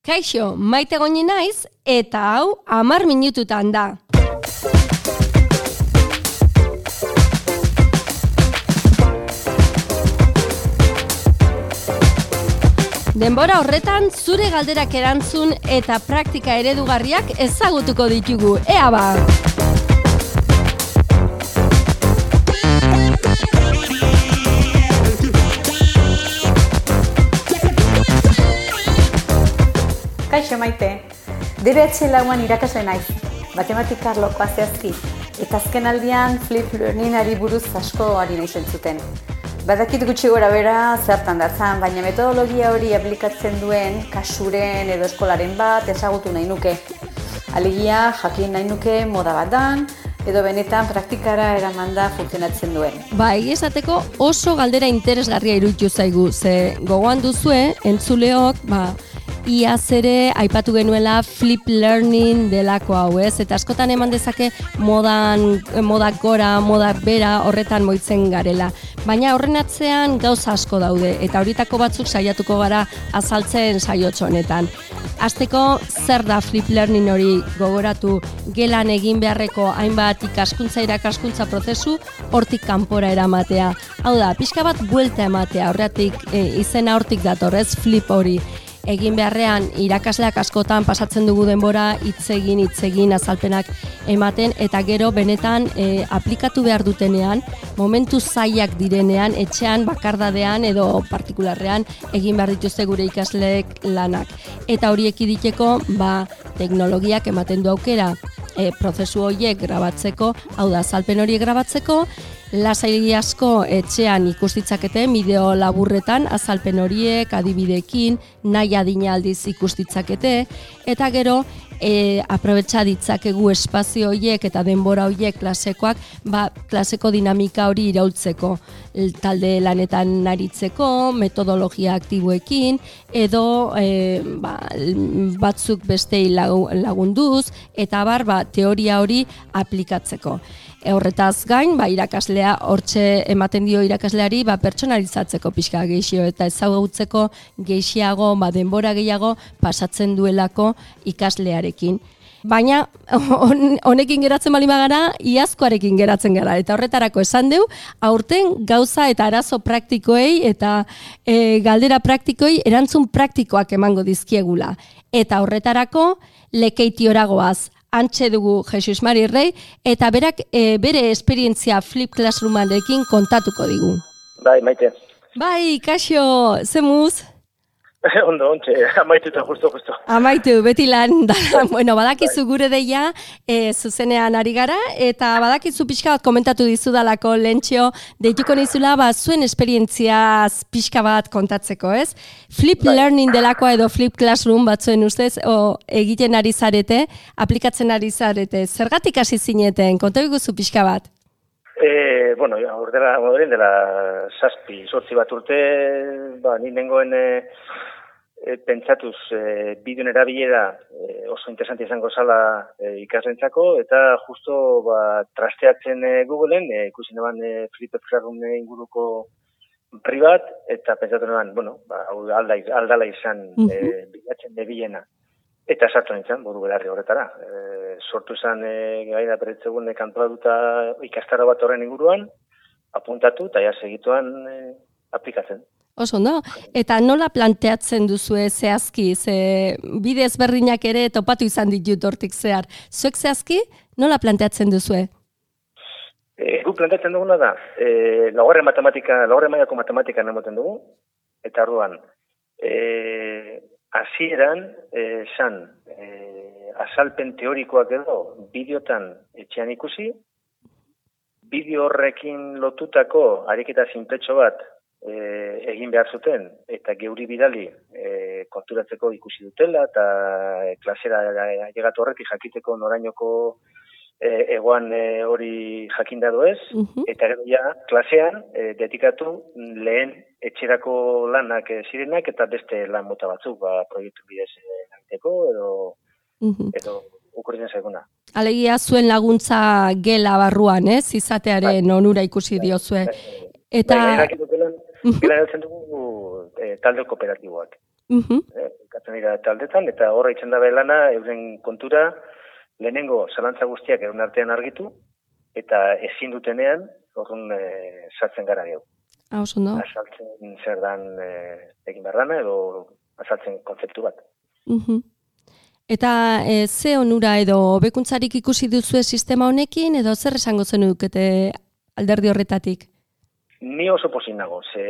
Kaixo, maite goni naiz eta hau amar minututan da. Denbora horretan zure galderak erantzun eta praktika eredugarriak ezagutuko ditugu. Ea ba! Kaixo maite, DBH lauan irakasle naiz, matematika loko azeazki, eta azken aldian flip learningari buruz asko ari nahi zuten. Badakit gutxi gora bera zertan datzan, baina metodologia hori aplikatzen duen kasuren edo eskolaren bat ezagutu nahi nuke. Alegia jakin nahi nuke moda bat dan, edo benetan praktikara eramanda funtzionatzen duen. Ba, esateko oso galdera interesgarria iruditu zaigu, ze gogoan duzue, entzuleok, ba, iaz ere aipatu genuela flip learning delako hau, ez? Eta askotan eman dezake modan, modak gora, modak bera horretan moitzen garela. Baina horren atzean gauza asko daude, eta horietako batzuk saiatuko gara azaltzen saiotxo honetan. Azteko zer da flip learning hori gogoratu gelan egin beharreko hainbat ikaskuntza irakaskuntza prozesu hortik kanpora eramatea. Hau da, pixka bat buelta ematea, horretik e, izena hortik datorrez flip hori egin beharrean irakasleak askotan pasatzen dugu denbora hitz egin hitz egin azalpenak ematen eta gero benetan e, aplikatu behar dutenean momentu zailak direnean etxean bakardadean edo partikularrean egin behar dituzte gure ikasleek lanak. Eta horiek iditeko ba teknologiak ematen du aukera. E, prozesu horiek grabatzeko hau da azalpen horiek grabatzeko lasai asko etxean ikustitzakete bideo laburretan azalpen horiek adibidekin nahi adina aldiz ikustitzakete eta gero e, aprobetsa ditzakegu espazio horiek eta denbora horiek klasekoak ba, klaseko dinamika hori iraultzeko talde lanetan naritzeko, metodologia aktiboekin edo e, ba, batzuk bestei lagunduz eta bar ba, teoria hori aplikatzeko. E, horretaz gain, ba, irakaslea hortxe ematen dio irakasleari ba, pertsonalizatzeko pixka geixio eta ezagutzeko geixiago, ba, denbora gehiago pasatzen duelako ikaslearekin. Baina honekin geratzen bali magara, iazkoarekin geratzen gara. Eta horretarako esan deu, aurten gauza eta arazo praktikoei eta e, galdera praktikoei erantzun praktikoak emango dizkiegula. Eta horretarako lekeiti oragoaz antxe dugu Jesus Mari Rei, eta berak e, bere esperientzia Flip Classroomarekin kontatuko digu. Bai, maite. Bai, Kaxo, zemuz? Ondo, ontxe, amaitu eta justo, justo. Amaitu, beti lan, da, bueno, badakizu gure deia, e, zuzenean ari gara, eta badakizu pixka bat komentatu dizudalako lentxio, deituko nizula, ba, zuen esperientzia pixka bat kontatzeko, ez? Flip bai. learning delakoa edo flip classroom batzuen ustez, o, egiten ari zarete, aplikatzen ari zarete, zergatik hasi zineten, konta zu pixka bat? E, bueno, ja, ordera, dela saspi, sortzi bat urte, ba, nengoen, e, e, pentsatuz e, bideon erabilera e, oso interesanti izango zala e, ikasrentzako eta justo ba, trasteatzen e, Googleen e, ikusi neban e, Felipe Ferrarun inguruko privat eta pentsatu neban, bueno, ba, alda, aldala izan mm -hmm. e, bilatzen de Eta sartu nintzen, buru belarri horretara. E, sortu zen e, gaida beretzegun e, kantola ikastara bat horren inguruan, apuntatu eta ja segituan e, aplikatzen. Oso, no? Eta nola planteatzen duzu zehazki, ze bide ezberdinak ere topatu izan ditut hortik zehar. Zuek zehazki, nola planteatzen duzu? E, gu planteatzen duguna da, e, lagorre matematika, lagorre maiako matematika nemoten dugu, eta arduan, e, azieran, e, san, e, azalpen teorikoak edo, bideotan etxean ikusi, bideo horrekin lotutako ariketa zinpetxo bat e, egin behar zuten eta geuri bidali e, konturatzeko ikusi dutela eta klasera llegatu horretik jakiteko norainoko e, egoan e, hori jakin dado ez eta gero ja klasean e, dedikatu lehen etxerako lanak e, zirenak eta beste lan mota batzuk ba, proiektu bidez e, egiteko edo edo ukurrizen zaiguna. Alegia zuen laguntza gela barruan, ez? Izatearen bai. onura ikusi diozue. Bai. Eta... Bai, Gela dugu e, talde kooperatiboak. Eh, elkartzen dira taldetan, eta horra itzen dabe lana, euren kontura, lehenengo zalantza guztiak euren artean argitu, eta ezin dutenean, horren eh, sartzen gara geu. Ah, oso ondo. Azaltzen zer dan eh, egin behar dana, edo azaltzen kontzeptu bat. Mhm. Eta e, ze onura edo hobekuntzarik ikusi duzue sistema honekin edo zer esango zenukete alderdi horretatik? Ni oso pozin nago, ze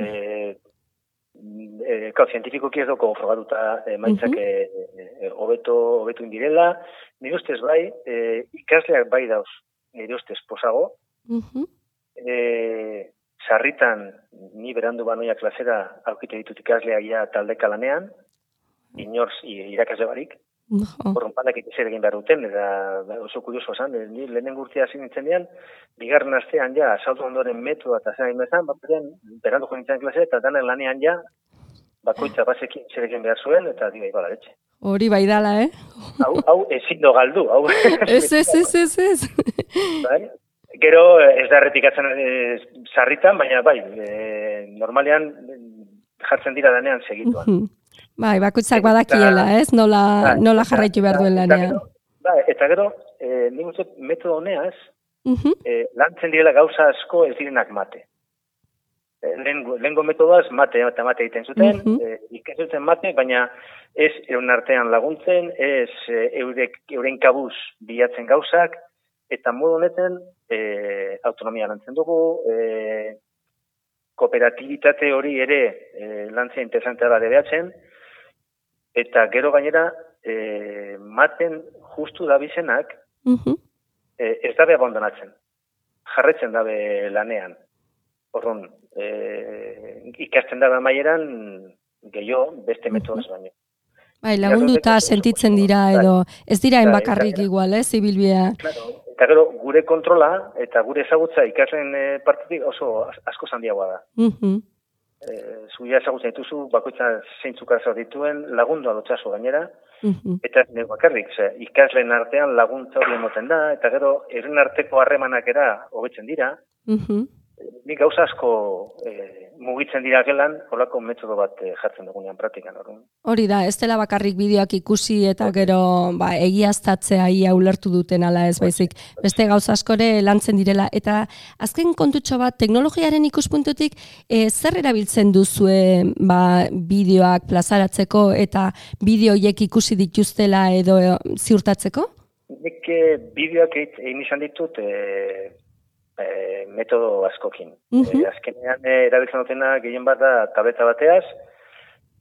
e, kau, zientifikoki ez doko frogatuta e, maitzak Mhm. e, e, hobeto hobetu indirela, nire ustez bai, e, ikasleak bai dauz, nire ustez posago, Mhm. e, sarritan ni berandu banoia klasera aukite ditut ikasleak ja taldeka lanean, inorz irakasle barik, Jo. horren panak zer egin behar duten, eta da, oso kurioso esan, e, ni lehenen urtea hasi nintzen dian, bigarren astean ja, salto ondoren metoa eta zer egin bezan, batean, berandu jo nintzen klase, eta danen lanean ja, bakoitza basekin zer egin behar zuen, eta diga ibala etxe. Hori bai dala, eh? Hau, hau ezin do galdu, hau. Ez, ez, ez, ez, ez. bai? Gero ez da erretikatzen e, sarritan, baina bai, e, normalean e, jartzen dira danean segituan. Mhm. Bai, bakoitzak Eta- badakiela, ez? Nola, Bai, nola jarraitu behar duen lanean. Bai, eta gero, e, nik uste metodo honeaz, Mhm. e, lantzen direla gauza asko ez direnak mate. E, lehengo, lehengo metodoaz mate eta mate egiten zuten, Mhm. e, ikasen mate, baina ez euren artean laguntzen, ez e, eurek, euren kabuz bilatzen gauzak, eta modu honetan e, autonomia lantzen dugu, e, kooperatibitate hori ere e, lantzea interesantea da debeatzen, eta gero gainera e, maten justu dabizenak Mhm. e, ez dabe abandonatzen. Jarretzen dabe lanean. Orrun, e, ikasten dabe amaieran gehiago beste metodoz baino. Bai, lagunduta Bai. sentitzen dira edo ez dira Bai, enbakarrik bai. igual, ez, ibilbidea. Claro. Eta gero, gure kontrola eta gure ezagutza ikasleen e, partetik oso as- asko zandiagoa da. Mhm. E, zuia ezagutzen dituzu, bakoitza zeintzuk arazo dituen, lagundu adotzazu gainera, eta nire bakarrik, ze, ikasleen artean laguntza hori emoten da, eta gero, euren arteko harremanak era hobetzen dira, Mhm. Nik gauza asko e, mugitzen dira gelan, holako metodo bat e, jartzen dugunean praktikan. Orduan. Hori da, ez dela bakarrik bideoak ikusi eta gero ba, egiaztatzea ia ulertu duten ala ez baizik. Beste gauza askore lantzen direla. Eta azken kontutxo bat, teknologiaren ikuspuntutik, e, zer erabiltzen duzue ba, bideoak plazaratzeko eta bideoiek ikusi dituztela edo e, ziurtatzeko? Nik e, bideoak egin izan ditut e, e, metodo askokin. Mhm. E, azkenean e, erabiltzen dutena gehien bat da tableta bateaz,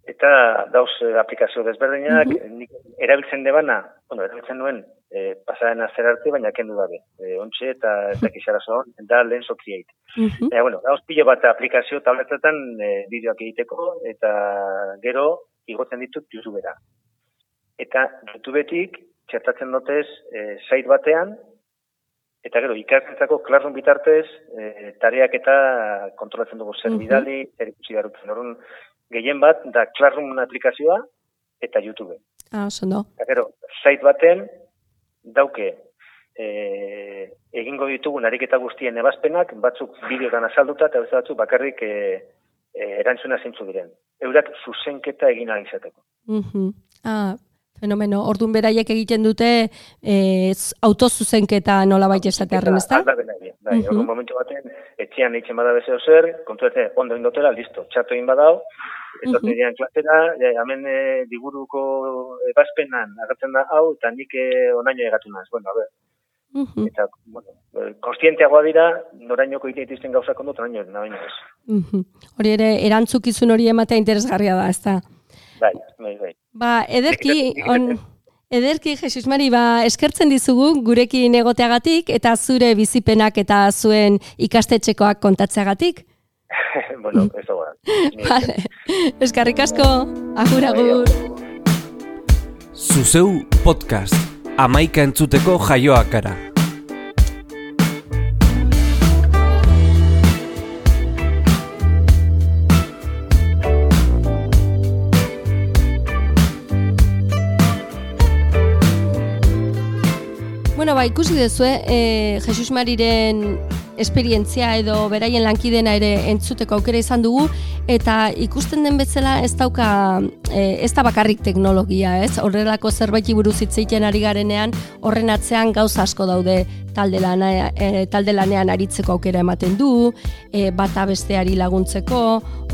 eta dauz e, aplikazio desberdinak, nik erabiltzen debana, bueno, erabiltzen nuen, e, pasaren azer arte, baina kendu dabe. E, ontxe eta ez dakiz arazo hon, da lehen Create. Mhm. Ja, bueno, dauz pilo bat aplikazio tabletetan e, bideoak egiteko, eta gero igotzen ditut YouTubera. Eta YouTubetik txertatzen dotez e, site batean, eta gero ikaslentzako Classroom bitartez e, tareak eta kontrolatzen dugu zer bidali, zer ikusi garutzen. Orduan, gehien bat da Classroom aplikazioa eta YouTube. Ah, oso ondo. Eta gero, site baten dauke e, egingo ditugun ariketa guztien ebazpenak, batzuk bideotan azalduta eta beste batzuk bakarrik e, e, erantzuna zeintzu diren. Eurak zuzenketa egin ahal izateko. Mhm. Ah, fenomeno. Orduan beraiek egiten dute e, autozuzenketa nola baita esatearen, bena egin. Bai, Mhm. orduan momentu baten, etxean eitzen bada bezeo zer, kontuetan ondo indotela, listo, txarto egin badao, etortzen Mhm. dian klasera, e, hemen e, liburuko ebazpenan agertzen da hau, eta nik e, onaino egatu naz. Bueno, a ber, Mhm. eta, bueno, konstienteagoa dira, norainoko egiten dituzten gauzak ondo, noraino, noraino ez. Mhm. Hori ere, erantzukizun hori ematea interesgarria da, ezta? Bai, bai, bai. Ba, ederki, on, ederki, Jesus Mari, ba, eskertzen dizugu gurekin egoteagatik eta zure bizipenak eta zuen ikastetxekoak kontatzeagatik. bueno, ez dago. Vale. Eskarrik asko, agur, agur. Zuzeu podcast, amaika entzuteko jaioak gara. Bueno, ba, ikusi duzue, e, Jesus Mariren esperientzia edo beraien lankidena ere entzuteko aukera izan dugu eta ikusten den bezala ez dauka e, ez da bakarrik teknologia, ez? Horrelako zerbaiti buruz hitz ari garenean horren atzean gauza asko daude talde, lana, e, talde lanean aritzeko aukera ematen du, e, bata besteari laguntzeko,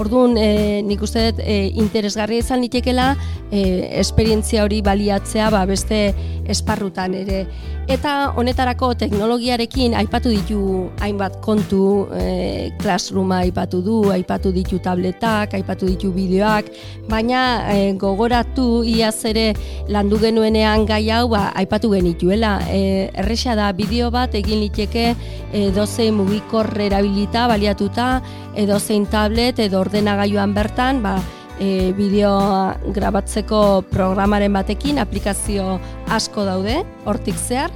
orduan e, nik uste dut e, interesgarria izan litekela e, esperientzia hori baliatzea ba, beste esparrutan ere. Eta honetarako teknologiarekin aipatu ditu hainbat kontu, e, classrooma aipatu du, aipatu ditu tabletak, aipatu ditu bideoak, baina e, gogoratu iaz ere landu genuenean gai hau ba, aipatu genituela. E, erresa da bideo bat egin liteke e, dozein mugikor erabilita, baliatuta, edo zein tablet edo ordenagailuan bertan, ba, e, bideoa grabatzeko programaren batekin, aplikazio asko daude, hortik zehar,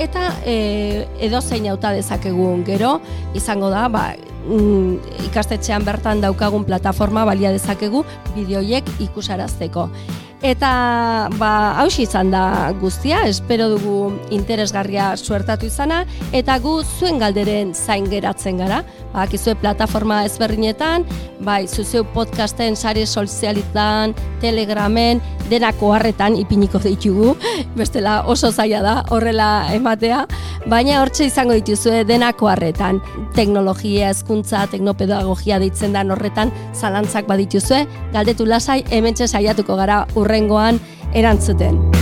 eta e, edo zein auta dezakegun gero, izango da, ba, mm, ikastetxean bertan daukagun plataforma balia dezakegu bideoiek ikusarazteko. Eta ba, haus izan da guztia, espero dugu interesgarria suertatu izana, eta gu zuen galderen zain geratzen gara. Ba, kizue plataforma ezberdinetan, bai, zuzeu podcasten, sare sozialitan, telegramen, denako harretan ipiniko ditugu, bestela oso zaila da horrela ematea, baina hortxe izango dituzue denako harretan. Teknologia, hezkuntza, teknopedagogia deitzen da horretan, zalantzak badituzue, galdetu lasai, hemen saiatuko gara urre urrengoan erantzuten.